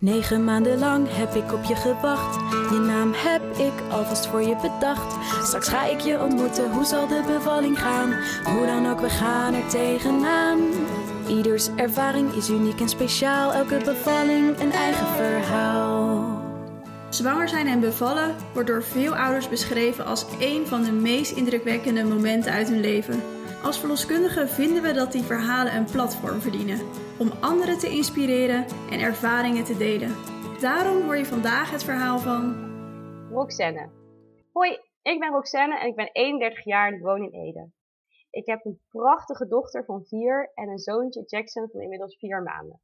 Negen maanden lang heb ik op je gewacht. Je naam heb ik alvast voor je bedacht. Straks ga ik je ontmoeten, hoe zal de bevalling gaan? Hoe dan ook, we gaan er tegenaan. Ieders ervaring is uniek en speciaal. Elke bevalling een eigen verhaal. Zwanger zijn en bevallen wordt door veel ouders beschreven als een van de meest indrukwekkende momenten uit hun leven. Als verloskundigen vinden we dat die verhalen een platform verdienen om anderen te inspireren en ervaringen te delen. Daarom hoor je vandaag het verhaal van Roxanne. Hoi, ik ben Roxanne en ik ben 31 jaar en ik woon in Ede. Ik heb een prachtige dochter van 4 en een zoontje Jackson van inmiddels 4 maanden.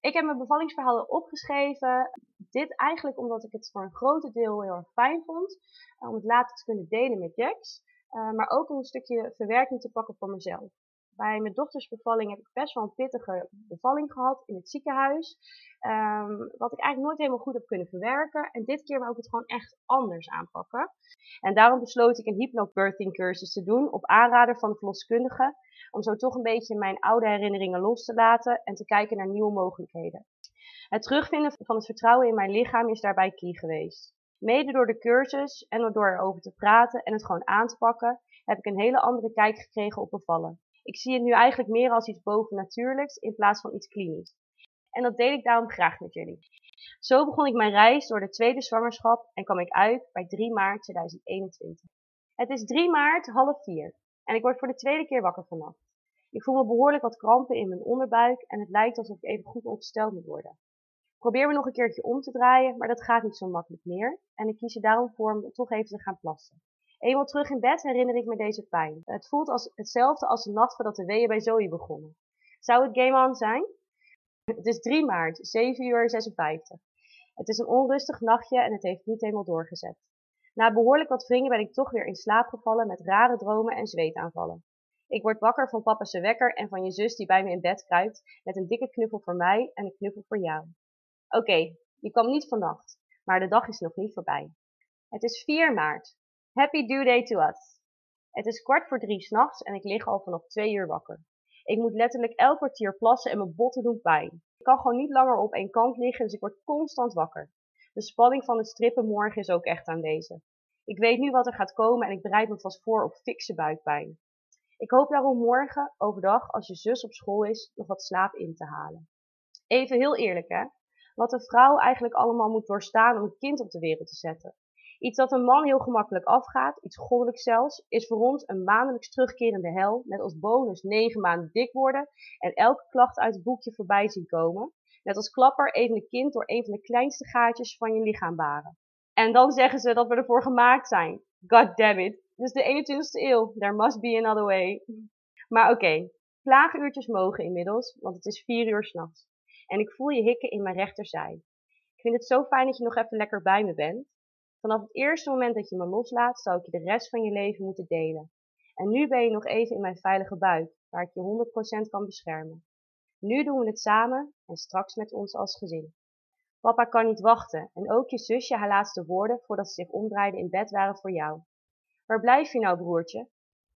Ik heb mijn bevallingsverhalen opgeschreven. Dit eigenlijk omdat ik het voor een groot deel heel erg fijn vond. eh, Om het later te kunnen delen met Jax. eh, Maar ook om een stukje verwerking te pakken voor mezelf. Bij mijn dochters bevalling heb ik best wel een pittige bevalling gehad in het ziekenhuis. Ehm, wat ik eigenlijk nooit helemaal goed heb kunnen verwerken. En dit keer wou ik het gewoon echt anders aanpakken. En daarom besloot ik een hypnobirthing cursus te doen op aanrader van de verloskundige. Om zo toch een beetje mijn oude herinneringen los te laten en te kijken naar nieuwe mogelijkheden. Het terugvinden van het vertrouwen in mijn lichaam is daarbij key geweest. Mede door de cursus en door erover te praten en het gewoon aan te pakken, heb ik een hele andere kijk gekregen op bevallen. Ik zie het nu eigenlijk meer als iets bovennatuurlijks in plaats van iets klinisch. En dat deel ik daarom graag met jullie. Zo begon ik mijn reis door de tweede zwangerschap en kwam ik uit bij 3 maart 2021. Het is 3 maart, half 4 en ik word voor de tweede keer wakker vannacht. Ik voel me behoorlijk wat krampen in mijn onderbuik en het lijkt alsof ik even goed ongesteld moet worden. Ik probeer me nog een keertje om te draaien, maar dat gaat niet zo makkelijk meer en ik kies er daarom voor om toch even te gaan plassen. Eenmaal terug in bed herinner ik me deze pijn. Het voelt als hetzelfde als de nacht voordat de weeën bij Zoe begonnen. Zou het game on zijn? Het is 3 maart, 7 uur 56. Het is een onrustig nachtje en het heeft niet helemaal doorgezet. Na behoorlijk wat wringen ben ik toch weer in slaap gevallen met rare dromen en zweetaanvallen. Ik word wakker van papa's wekker en van je zus die bij me in bed kruipt met een dikke knuffel voor mij en een knuffel voor jou. Oké, je kwam niet vannacht, maar de dag is nog niet voorbij. Het is 4 maart. Happy due day to us. Het is kwart voor drie s'nachts en ik lig al vanaf twee uur wakker. Ik moet letterlijk elk kwartier plassen en mijn botten doen pijn. Ik kan gewoon niet langer op één kant liggen, dus ik word constant wakker. De spanning van het strippen morgen is ook echt aanwezig. Ik weet nu wat er gaat komen en ik bereid me vast voor op fikse buikpijn. Ik hoop daarom morgen, overdag, als je zus op school is, nog wat slaap in te halen. Even heel eerlijk hè, wat een vrouw eigenlijk allemaal moet doorstaan om een kind op de wereld te zetten. Iets dat een man heel gemakkelijk afgaat, iets goddelijks zelfs, is voor ons een maandelijks terugkerende hel, met als bonus negen maanden dik worden en elke klacht uit het boekje voorbij zien komen. Net als klapper even een kind door een van de kleinste gaatjes van je lichaam baren. En dan zeggen ze dat we ervoor gemaakt zijn. God damn it. Dit is de 21ste eeuw. There must be another way. Maar oké, okay, mogen inmiddels, want het is vier uur s'nachts. En ik voel je hikken in mijn rechterzij. Ik vind het zo fijn dat je nog even lekker bij me bent. Vanaf het eerste moment dat je me loslaat, zou ik je de rest van je leven moeten delen. En nu ben je nog even in mijn veilige buik, waar ik je 100% kan beschermen. Nu doen we het samen en straks met ons als gezin. Papa kan niet wachten en ook je zusje haar laatste woorden voordat ze zich omdraaide in bed waren voor jou. Waar blijf je nou, broertje?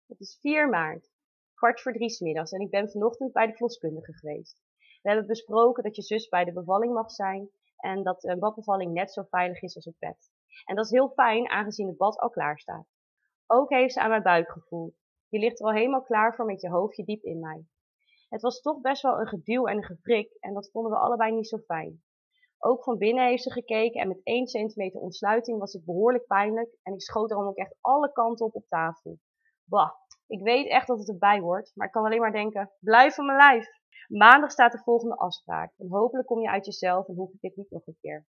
Het is 4 maart, kwart voor drie middags en ik ben vanochtend bij de verloskundige geweest. We hebben besproken dat je zus bij de bevalling mag zijn en dat een badbevalling net zo veilig is als op bed. En dat is heel fijn, aangezien het bad al klaar staat. Ook heeft ze aan mijn buik gevoeld. Je ligt er al helemaal klaar voor met je hoofdje diep in mij. Het was toch best wel een geduw en een geprik en dat vonden we allebei niet zo fijn. Ook van binnen heeft ze gekeken en met 1 centimeter ontsluiting was het behoorlijk pijnlijk en ik schoot daarom ook echt alle kanten op op tafel. Bah, ik weet echt dat het erbij hoort, maar ik kan alleen maar denken, blijf van mijn lijf. Maandag staat de volgende afspraak en hopelijk kom je uit jezelf en hoef ik dit niet nog een keer.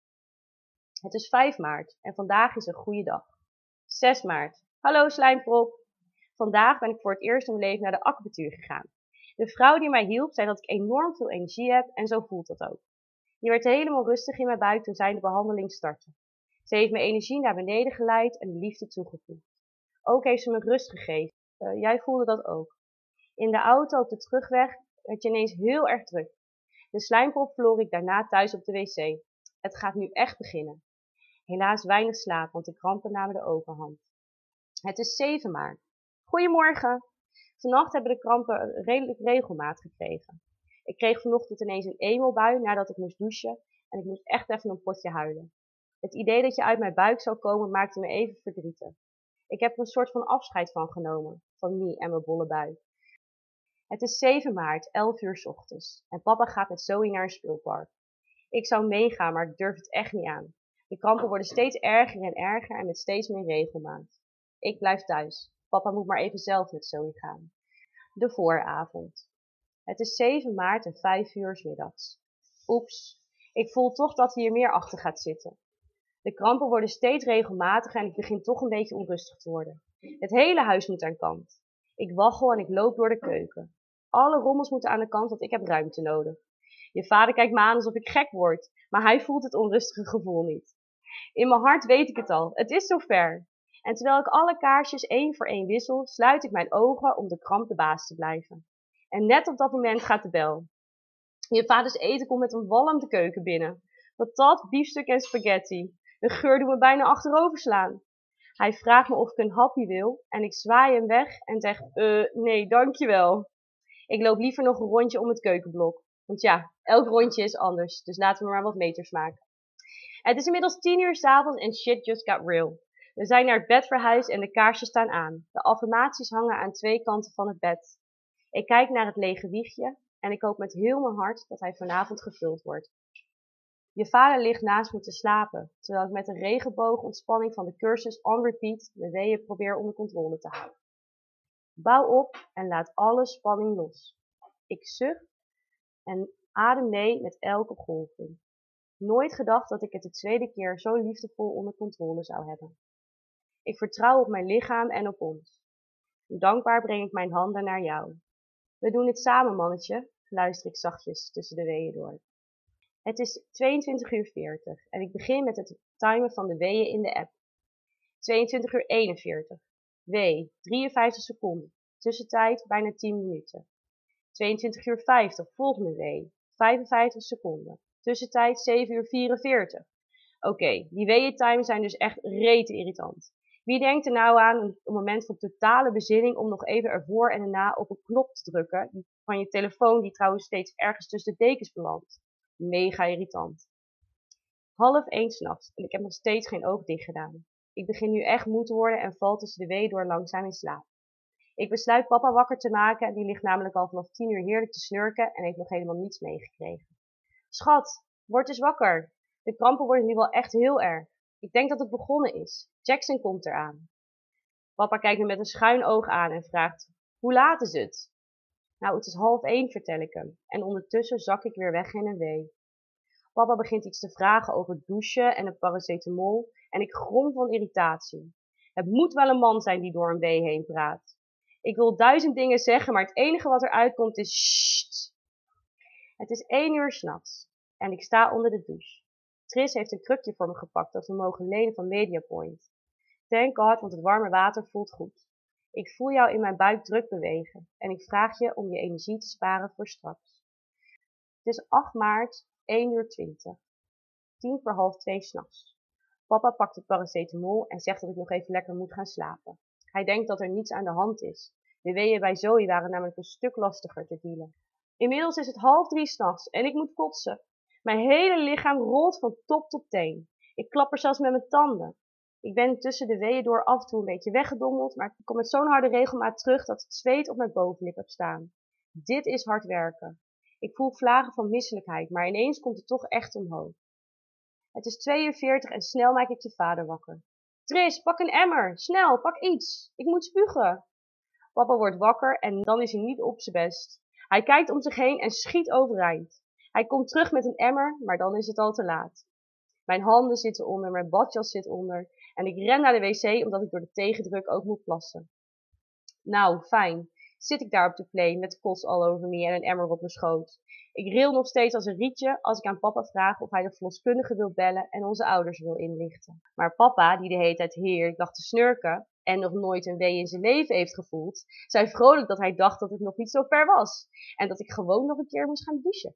Het is 5 maart en vandaag is een goede dag. 6 maart. Hallo slijmprop. Vandaag ben ik voor het eerst in mijn leven naar de acupunctuur gegaan. De vrouw die mij hielp zei dat ik enorm veel energie heb en zo voelt dat ook. Die werd helemaal rustig in mijn buik toen zij de behandeling startte. Ze heeft mijn energie naar beneden geleid en de liefde toegevoegd. Ook heeft ze me rust gegeven. Uh, jij voelde dat ook. In de auto op de terugweg werd je ineens heel erg druk. De slijmprop verloor ik daarna thuis op de wc. Het gaat nu echt beginnen. Helaas weinig slaap, want de krampen namen de overhand. Het is 7 maart. Goedemorgen. Vannacht hebben de krampen redelijk regelmaat gekregen. Ik kreeg vanochtend ineens een emelbui nadat ik moest douchen en ik moest echt even een potje huilen. Het idee dat je uit mijn buik zou komen maakte me even verdrietig. Ik heb er een soort van afscheid van genomen, van Mie en mijn bolle buik. Het is 7 maart, 11 uur s ochtends, en papa gaat met Zoe naar een speelpark. Ik zou meegaan, maar ik durf het echt niet aan. De krampen worden steeds erger en erger en met steeds meer regelmaat. Ik blijf thuis. Papa moet maar even zelf met Zoe gaan. De vooravond. Het is 7 maart en 5 uur middags. Oeps, ik voel toch dat hier meer achter gaat zitten. De krampen worden steeds regelmatiger en ik begin toch een beetje onrustig te worden. Het hele huis moet aan kant. Ik waggel en ik loop door de keuken. Alle rommels moeten aan de kant, want ik heb ruimte nodig. Je vader kijkt me aan alsof ik gek word, maar hij voelt het onrustige gevoel niet. In mijn hart weet ik het al, het is zover. En terwijl ik alle kaarsjes één voor één wissel, sluit ik mijn ogen om de kramp de baas te blijven. En net op dat moment gaat de bel. Je vaders eten komt met een walm de keuken binnen. Wat dat, biefstuk en spaghetti. De geur doet me bijna achterover slaan. Hij vraagt me of ik een hapje wil en ik zwaai hem weg en zeg, uh, nee, dankjewel. Ik loop liever nog een rondje om het keukenblok. Want ja, elk rondje is anders, dus laten we maar wat meters maken. Het is inmiddels tien uur s'avonds en shit just got real. We zijn naar het bed verhuisd en de kaarsjes staan aan. De affirmaties hangen aan twee kanten van het bed. Ik kijk naar het lege wiegje en ik hoop met heel mijn hart dat hij vanavond gevuld wordt. Je vader ligt naast me te slapen, terwijl ik met een regenboogontspanning van de cursus on repeat de weeën probeer onder controle te houden. Bouw op en laat alle spanning los. Ik zucht en adem mee met elke golving. Nooit gedacht dat ik het de tweede keer zo liefdevol onder controle zou hebben. Ik vertrouw op mijn lichaam en op ons. Dankbaar breng ik mijn handen naar jou. We doen het samen, mannetje, luister ik zachtjes tussen de weeën door. Het is 22 uur 40 en ik begin met het timen van de weeën in de app. 22 uur 41. W, 53 seconden. Tussentijd bijna 10 minuten. 22 uur 50, volgende W, 55 seconden. Tussentijd 7 uur 44. Oké, die weeën zijn dus echt rete irritant. Wie denkt er nou aan een, moment van totale bezinning om nog even ervoor en erna op een knop te drukken van je telefoon die trouwens steeds ergens tussen de dekens belandt? Mega irritant. Half één s'nachts en ik heb nog steeds geen oog dicht gedaan. Ik begin nu echt moe te worden en val tussen de wee door langzaam in slaap. Ik besluit papa wakker te maken, die ligt namelijk al vanaf tien uur heerlijk te snurken en heeft nog helemaal niets meegekregen. Schat, word eens wakker. De krampen worden nu wel echt heel erg. Ik denk dat het begonnen is. Jackson komt eraan. Papa kijkt me met een schuin oog aan en vraagt, hoe laat is het? Nou, het is half één, vertel ik hem. En ondertussen zak ik weer weg in een wee. Papa begint iets te vragen over douchen en een paracetamol en ik grom van irritatie. Het moet wel een man zijn die door een wee heen praat. Ik wil duizend dingen zeggen, maar het enige wat eruit komt is sst. Het is één uur s'nachts en ik sta onder de douche. Tris heeft een krukje voor me gepakt dat we mogen lenen van Mediapoint. Thank God, want het warme water voelt goed. Ik voel jou in mijn buik druk bewegen en ik vraag je om je energie te sparen voor straks. Het is 8 maart, 1 uur 20. Tien voor half twee s'nachts. Papa pakt het paracetamol en zegt dat ik nog even lekker moet gaan slapen. Hij denkt dat er niets aan de hand is. De weeën bij Zoe waren namelijk een stuk lastiger te dealen. Inmiddels is het half drie s'nachts en ik moet kotsen. Mijn hele lichaam rolt van top tot teen. Ik klapper zelfs met mijn tanden. Ik ben tussen de weeën door af en toe een beetje weggedommeld, maar ik kom met zo'n harde regelmaat terug dat het zweet op mijn bovenlip heb staan. Dit is hard werken. Ik voel vlagen van misselijkheid, maar ineens komt het toch echt omhoog. Het is 42 en snel maak ik je vader wakker. Tris, pak een emmer. Snel, pak iets. Ik moet spugen. Papa wordt wakker en dan is hij niet op zijn best. Hij kijkt om zich heen en schiet overeind. Hij komt terug met een emmer, maar dan is het al te laat. Mijn handen zitten onder, mijn badjas zit onder en ik ren naar de wc omdat ik door de tegendruk ook moet plassen. Nou, fijn. Zit ik daar op de play met kots all over me en een emmer op mijn schoot. Ik ril nog steeds als een rietje als ik aan papa vraag of hij de verloskundige wil bellen en onze ouders wil inlichten. Maar papa, die de hele tijd heerlijk dacht te snurken en nog nooit een wee in zijn leven heeft gevoeld, zei vrolijk dat hij dacht dat het nog niet zo ver was en dat ik gewoon nog een keer moest gaan douchen.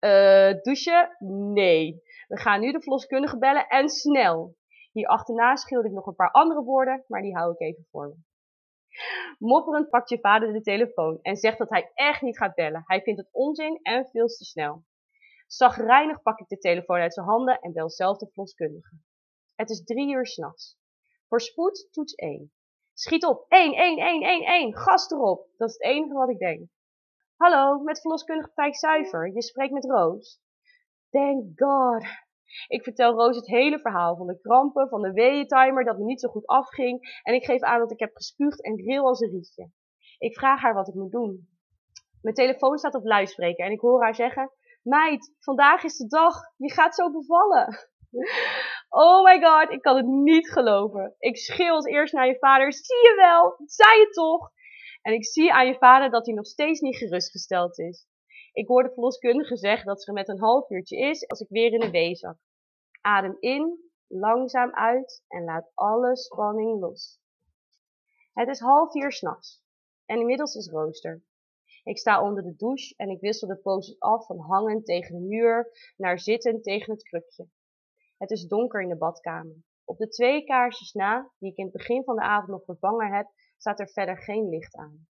Uh, douchen? Nee. We gaan nu de verloskundige bellen en snel. Hier achterna schilder ik nog een paar andere woorden, maar die hou ik even voor me. Mopperend pakt je vader de telefoon en zegt dat hij echt niet gaat bellen. Hij vindt het onzin en veel te snel. Zagrijnig pak ik de telefoon uit zijn handen en bel zelf de verloskundige. Het is drie uur s'nachts. Voor spoed toets 1. Schiet op, 1, 1, 1, 1, 1, gas erop. Dat is het enige wat ik denk. Hallo, met verloskundige praktijk Zuiver. Je spreekt met Roos. Thank God. Ik vertel Roos het hele verhaal van de krampen, van de weeëntimer, dat me niet zo goed afging. En ik geef aan dat ik heb gespuugd en ril als een rietje. Ik vraag haar wat ik moet doen. Mijn telefoon staat op luidspreker en ik hoor haar zeggen... Meid, vandaag is de dag. Je gaat zo bevallen. Oh my god, ik kan het niet geloven. Ik schreeuw als eerst naar je vader. Zie je wel, zei je toch? En ik zie aan je vader dat hij nog steeds niet gerustgesteld is. Ik hoor de verloskundige zeggen dat ze er met een half uurtje is als ik weer in de wee zak. Adem in, langzaam uit en laat alle spanning los. Het is half vier s'nachts en inmiddels is rooster. Ik sta onder de douche en ik wissel de poses af van hangen tegen de muur naar zitten tegen het krukje. Het is donker in de badkamer. Op de twee kaarsjes na, die ik in het begin van de avond nog vervangen heb, staat er verder geen licht aan.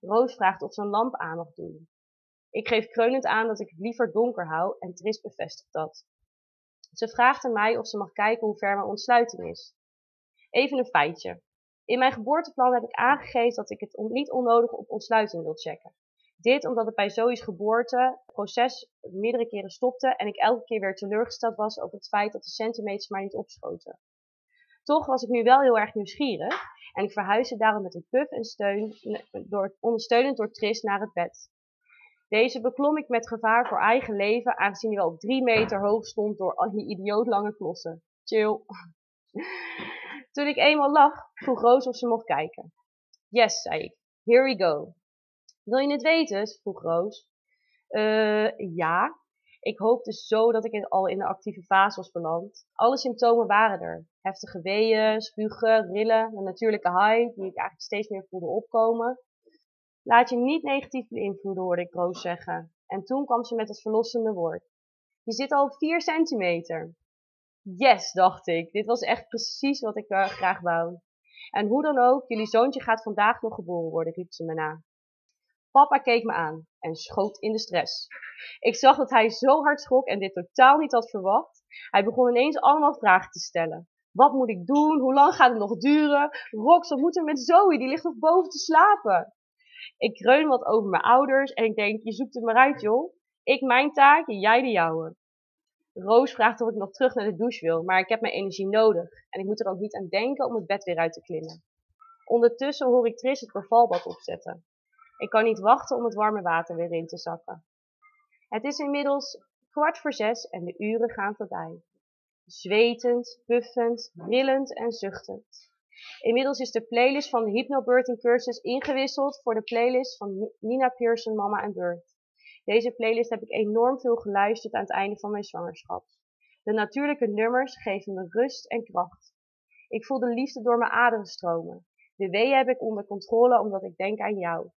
Roos vraagt of ze een lamp aan mag doen. Ik geef kreunend aan dat ik het liever donker hou en Tris bevestigt dat. Ze vraagt aan mij of ze mag kijken hoe ver mijn ontsluiting is. Even een feitje. In mijn geboorteplan heb ik aangegeven dat ik het niet onnodig op ontsluiting wil checken. Dit omdat het bij Zoe's geboorte het proces meerdere keren stopte en ik elke keer weer teleurgesteld was over het feit dat de centimeters maar niet opschoten. Toch was ik nu wel heel erg nieuwsgierig en ik verhuisde daarom met een puff en steun, door, ondersteunend door Tris naar het bed. Deze beklom ik met gevaar voor eigen leven, aangezien hij wel op drie meter hoog stond door al die idioot lange klossen. Chill. Toen ik eenmaal lag, vroeg Roos of ze mocht kijken. Yes, zei ik. Here we go. Wil je het weten? vroeg Roos. Uh, ja. Ik hoopte zo dat ik al in de actieve fase was beland. Alle symptomen waren er. Heftige weeën, spugen, rillen, de natuurlijke high, die ik eigenlijk steeds meer voelde opkomen. Laat je niet negatief beïnvloeden, hoorde ik Roos zeggen. En toen kwam ze met het verlossende woord. Je zit al op 4 centimeter. Yes, dacht ik. Dit was echt precies wat ik uh, graag wou. En hoe dan ook, jullie zoontje gaat vandaag nog geboren worden, riep ze me na. Papa keek me aan en schoot in de stress. Ik zag dat hij zo hard schrok en dit totaal niet had verwacht. Hij begon ineens allemaal vragen te stellen. Wat moet ik doen? Hoe lang gaat het nog duren? Rox, wat moet er met Zoe? Die ligt nog boven te slapen. Ik kreun wat over mijn ouders en ik denk, je zoekt het maar uit joh. Ik mijn taak, jij de jouwe. Roos vraagt of ik nog terug naar de douche wil, maar ik heb mijn energie nodig. En ik moet er ook niet aan denken om het bed weer uit te klimmen. Ondertussen hoor ik Tris het bevalbad opzetten. Ik kan niet wachten om het warme water weer in te zakken. Het is inmiddels kwart voor zes en de uren gaan voorbij. Zwetend, puffend, rillend en zuchtend. Inmiddels is de playlist van de hypnobirthing cursus ingewisseld voor de playlist van Nina Pearson Mama en Birth. Deze playlist heb ik enorm veel geluisterd aan het einde van mijn zwangerschap. De natuurlijke nummers geven me rust en kracht. Ik voel de liefde door mijn aderen stromen. De weeën heb ik onder controle omdat ik denk aan jou.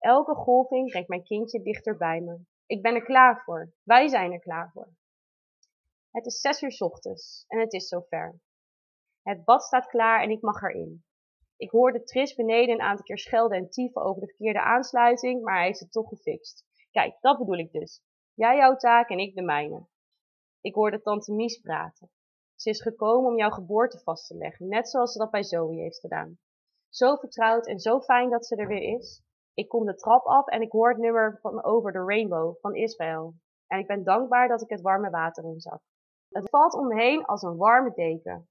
Elke golving brengt mijn kindje dichter bij me. Ik ben er klaar voor. Wij zijn er klaar voor. Het is zes uur ochtends en het is zover. Het bad staat klaar en ik mag erin. Ik hoorde Tris beneden een aantal keer schelden en tieven over de verkeerde aansluiting, maar hij heeft het toch gefixt. Kijk, dat bedoel ik dus. Jij jouw taak en ik de mijne. Ik hoorde tante Mies praten. Ze is gekomen om jouw geboorte vast te leggen, net zoals ze dat bij Zoe heeft gedaan. Zo vertrouwd en zo fijn dat ze er weer is. Ik kom de trap af en ik hoor het nummer van Over the Rainbow van Israël. En ik ben dankbaar dat ik het warme water inzak. Het valt om me heen als een warme deken.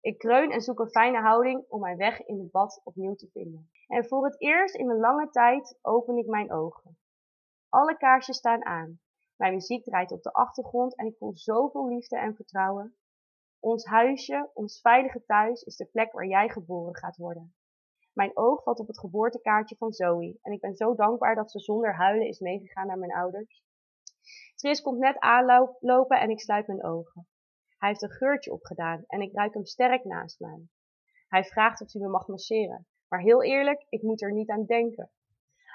Ik kreun en zoek een fijne houding om mijn weg in het bad opnieuw te vinden. En voor het eerst in een lange tijd open ik mijn ogen. Alle kaarsjes staan aan. Mijn muziek draait op de achtergrond en ik voel zoveel liefde en vertrouwen. Ons huisje, ons veilige thuis, is de plek waar jij geboren gaat worden. Mijn oog valt op het geboortekaartje van Zoe en ik ben zo dankbaar dat ze zonder huilen is meegegaan naar mijn ouders. Tris komt net aanlopen en ik sluit mijn ogen. Hij heeft een geurtje opgedaan en ik ruik hem sterk naast mij. Hij vraagt of hij me mag masseren, maar heel eerlijk, ik moet er niet aan denken.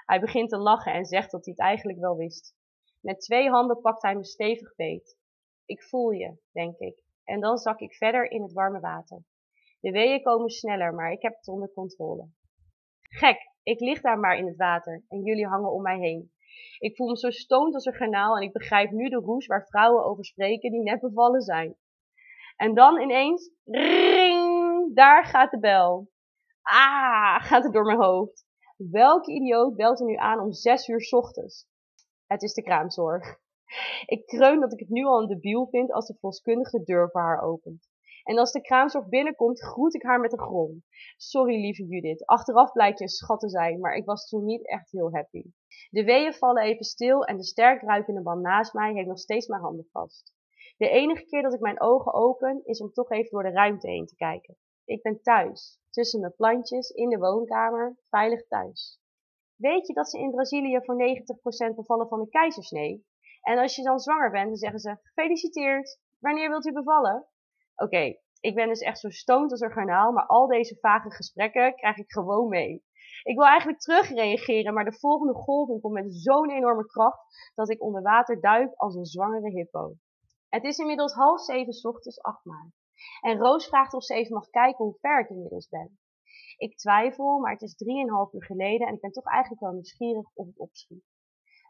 Hij begint te lachen en zegt dat hij het eigenlijk wel wist. Met twee handen pakt hij me stevig beet. Ik voel je, denk ik, en dan zak ik verder in het warme water. De weeën komen sneller, maar ik heb het onder controle. Gek, ik lig daar maar in het water en jullie hangen om mij heen. Ik voel me zo stoned als een garnaal en ik begrijp nu de roes waar vrouwen over spreken die net bevallen zijn. En dan ineens, ring, daar gaat de bel. Ah, gaat het door mijn hoofd. Welke idioot belt er nu aan om zes uur ochtends? Het is de kraamzorg. Ik kreun dat ik het nu al een debiel vind als de volkskundige de deur voor haar opent. En als de kraamzorg binnenkomt, groet ik haar met een grom. Sorry, lieve Judith. Achteraf blijkt je een schat te zijn, maar ik was toen niet echt heel happy. De weeën vallen even stil en de sterk ruikende man naast mij heeft nog steeds mijn handen vast. De enige keer dat ik mijn ogen open, is om toch even door de ruimte heen te kijken. Ik ben thuis, tussen mijn plantjes, in de woonkamer, veilig thuis. Weet je dat ze in Brazilië voor 90% bevallen van de keizersnee? En als je dan zwanger bent, dan zeggen ze, gefeliciteerd, wanneer wilt u bevallen? Oké, ik ben dus echt zo stoned als een garnaal, maar al deze vage gesprekken krijg ik gewoon mee. Ik wil eigenlijk terugreageren, maar de volgende golving komt met zo'n enorme kracht dat ik onder water duik als een zwangere hippo. Het is inmiddels half zeven ochtends 8 maart. En Roos vraagt of ze even mag kijken hoe ver ik inmiddels ben. Ik twijfel, maar het is drieënhalf uur geleden en ik ben toch eigenlijk wel nieuwsgierig of het opschiet.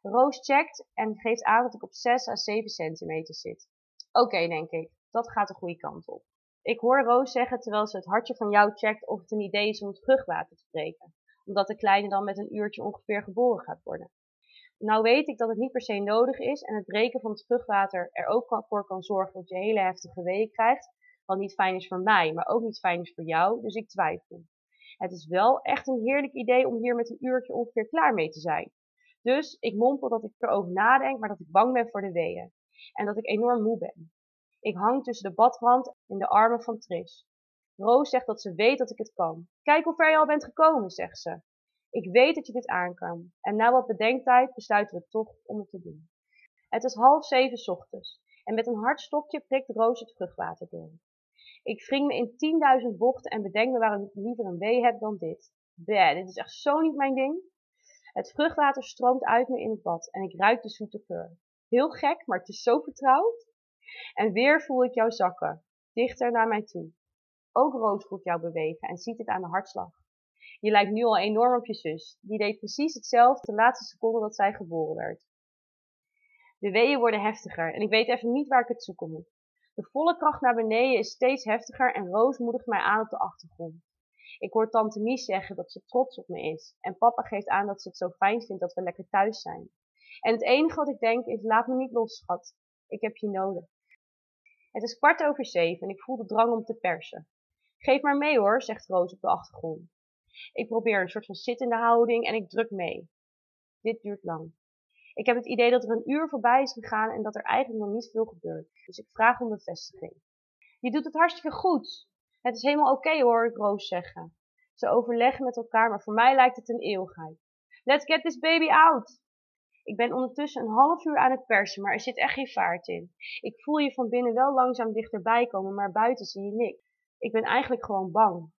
Roos checkt en geeft aan dat ik op 6 à 7 centimeter zit. Oké, denk ik, dat gaat de goede kant op. Ik hoor Roos zeggen terwijl ze het hartje van jou checkt of het een idee is om het vruchtwater te breken, omdat de kleine dan met een uurtje ongeveer geboren gaat worden. Nou weet ik dat het niet per se nodig is en het breken van het vruchtwater er ook voor kan zorgen dat je hele heftige weeën krijgt, wat niet fijn is voor mij, maar ook niet fijn is voor jou, dus ik twijfel. Het is wel echt een heerlijk idee om hier met een uurtje ongeveer klaar mee te zijn. Dus ik mompel dat ik erover nadenk, maar dat ik bang ben voor de weeën. En dat ik enorm moe ben. Ik hang tussen de badrand in de armen van Tris. Roos zegt dat ze weet dat ik het kan. Kijk hoe ver je al bent gekomen, zegt ze. Ik weet dat je dit aan kan. En na wat bedenktijd besluiten we toch om het te doen. Het is half zeven ochtends en met een hartstokje prikt Roos het vruchtwater door. Ik wring me in tienduizend bochten en bedenk me waarom ik liever een wee heb dan dit. Bleh, dit is echt zo niet mijn ding. Het vruchtwater stroomt uit me in het bad en ik ruik de zoete geur. Heel gek, maar het is zo vertrouwd. En weer voel ik jou zakken, dichter naar mij toe. Ook Roos voelt jou bewegen en ziet het aan de hartslag. Je lijkt nu al enorm op je zus. Die deed precies hetzelfde de laatste seconde dat zij geboren werd. De weeën worden heftiger en ik weet even niet waar ik het zoeken moet. De volle kracht naar beneden is steeds heftiger en Roos moedigt mij aan op de achtergrond. Ik hoor tante Mies zeggen dat ze trots op me is en papa geeft aan dat ze het zo fijn vindt dat we lekker thuis zijn. En het enige wat ik denk is laat me niet los, schat. Ik heb je nodig. Het is kwart over zeven en ik voel de drang om te persen. Geef maar mee hoor, zegt Roos op de achtergrond. Ik probeer een soort van zittende houding en ik druk mee. Dit duurt lang. Ik heb het idee dat er een uur voorbij is gegaan en dat er eigenlijk nog niet veel gebeurt. Dus ik vraag om bevestiging. Je doet het hartstikke goed. Het is helemaal oké hoor ik Roos zeggen. Ze overleggen met elkaar, maar voor mij lijkt het een eeuwigheid. Let's get this baby out! Ik ben ondertussen een half uur aan het persen, maar er zit echt geen vaart in. Ik voel je van binnen wel langzaam dichterbij komen, maar buiten zie je niks. Ik ben eigenlijk gewoon bang.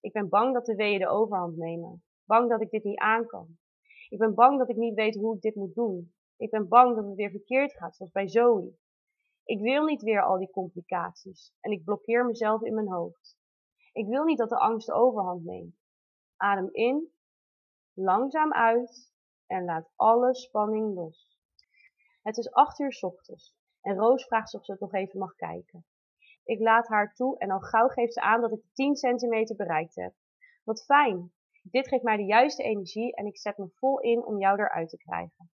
Ik ben bang dat de weeën de overhand nemen. Bang dat ik dit niet aan kan. Ik ben bang dat ik niet weet hoe ik dit moet doen. Ik ben bang dat het weer verkeerd gaat, zoals bij Zoe. Ik wil niet weer al die complicaties en ik blokkeer mezelf in mijn hoofd. Ik wil niet dat de angst de overhand neemt. Adem in, langzaam uit en laat alle spanning los. Het is acht uur ochtends en Roos vraagt of ze het nog even mag kijken. Ik laat haar toe en al gauw geeft ze aan dat ik de 10 centimeter bereikt heb. Wat fijn! Dit geeft mij de juiste energie en ik zet me vol in om jou eruit te krijgen.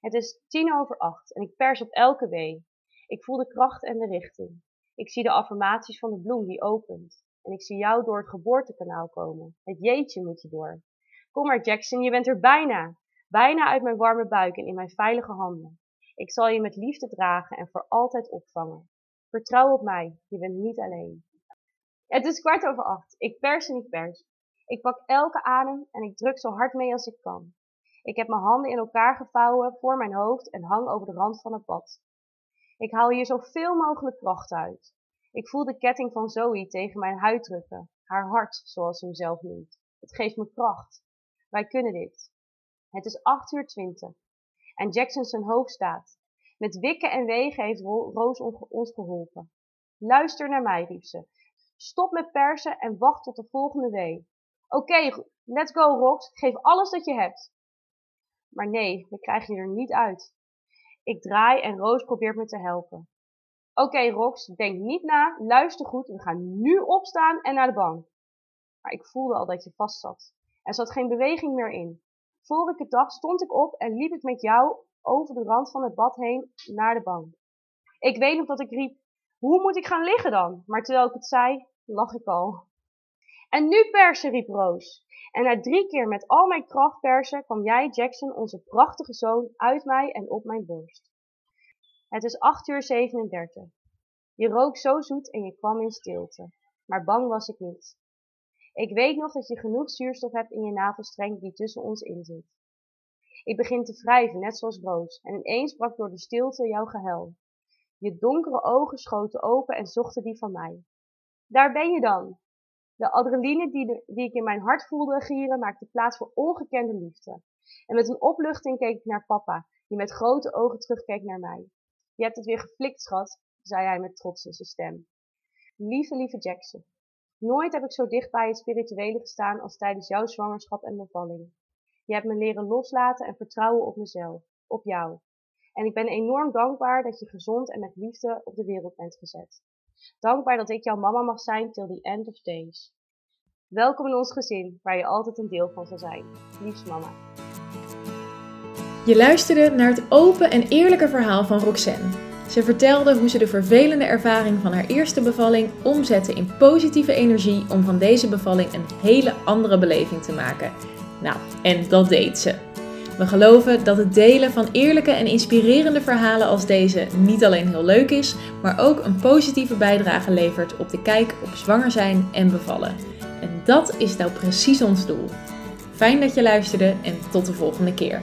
Het is tien over acht en ik pers op elke wee. Ik voel de kracht en de richting. Ik zie de affirmaties van de bloem die opent. En ik zie jou door het geboortekanaal komen. Het jeetje moet je door. Kom maar Jackson, je bent er bijna. Bijna uit mijn warme buik en in mijn veilige handen. Ik zal je met liefde dragen en voor altijd opvangen. Vertrouw op mij, je bent niet alleen. Het is kwart over acht. Ik pers en ik pers. Ik pak elke adem en ik druk zo hard mee als ik kan. Ik heb mijn handen in elkaar gevouwen voor mijn hoofd en hang over de rand van het bad. Ik haal hier zoveel mogelijk kracht uit. Ik voel de ketting van Zoe tegen mijn huid drukken, haar hart, zoals ze hem zelf noemt. Het geeft me kracht. Wij kunnen dit. Het is acht uur twintig en Jackson zijn hoofd staat. Met wikken en wegen heeft Roos ons geholpen. Luister naar mij, riep ze. Stop met persen en wacht tot de volgende wee. Oké, let's go, Rox. Geef alles dat je hebt. Maar nee, we krijgen er niet uit. Ik draai en Roos probeert me te helpen. Oké, Rox, denk niet na, luister goed, we gaan nu opstaan en naar de bank. Maar ik voelde al dat je vast zat. Er zat geen beweging meer in. Het dacht, stond ik op en liep ik met jou over de rand van het bad heen naar de bank. Ik weet nog dat ik riep, hoe moet ik gaan liggen dan? Maar terwijl ik het zei, lag ik al. En nu persen, riep Roos. En na drie keer met al mijn kracht persen, kwam jij, Jackson, onze prachtige zoon, uit mij en op mijn borst. Het is acht uur 37. Je rook zo zoet en je kwam in stilte. Maar bang was ik niet. Ik weet nog dat je genoeg zuurstof hebt in je navelstreng die tussen ons in zit. Ik begin te wrijven, net zoals Roos, en ineens brak door de stilte jouw gehuil. Je donkere ogen schoten open en zochten die van mij. Daar ben je dan! De adrenaline die, die ik in mijn hart voelde gieren maakte plaats voor ongekende liefde. En met een opluchting keek ik naar papa, die met grote ogen terugkeek naar mij. Je hebt het weer geflikt, schat, zei hij met trots in zijn stem. Lieve, lieve Jackson, nooit heb ik zo dicht bij het spirituele gestaan als tijdens jouw zwangerschap en bevalling. Je hebt me leren loslaten en vertrouwen op mezelf, op jou. En ik ben enorm dankbaar dat je gezond en met liefde op de wereld bent gezet. Dankbaar dat ik jouw mama mag zijn till the end of days. Welkom in ons gezin, waar je altijd een deel van zal zijn. Liefs mama. Je luisterde naar het open en eerlijke verhaal van Roxanne. Ze vertelde hoe ze de vervelende ervaring van haar eerste bevalling omzette in positieve energie om van deze bevalling een hele andere beleving te maken. Nou, en dat deed ze. We geloven dat het delen van eerlijke en inspirerende verhalen als deze niet alleen heel leuk is, maar ook een positieve bijdrage levert op de kijk op zwanger zijn en bevallen. En dat is nou precies ons doel. Fijn dat je luisterde en tot de volgende keer.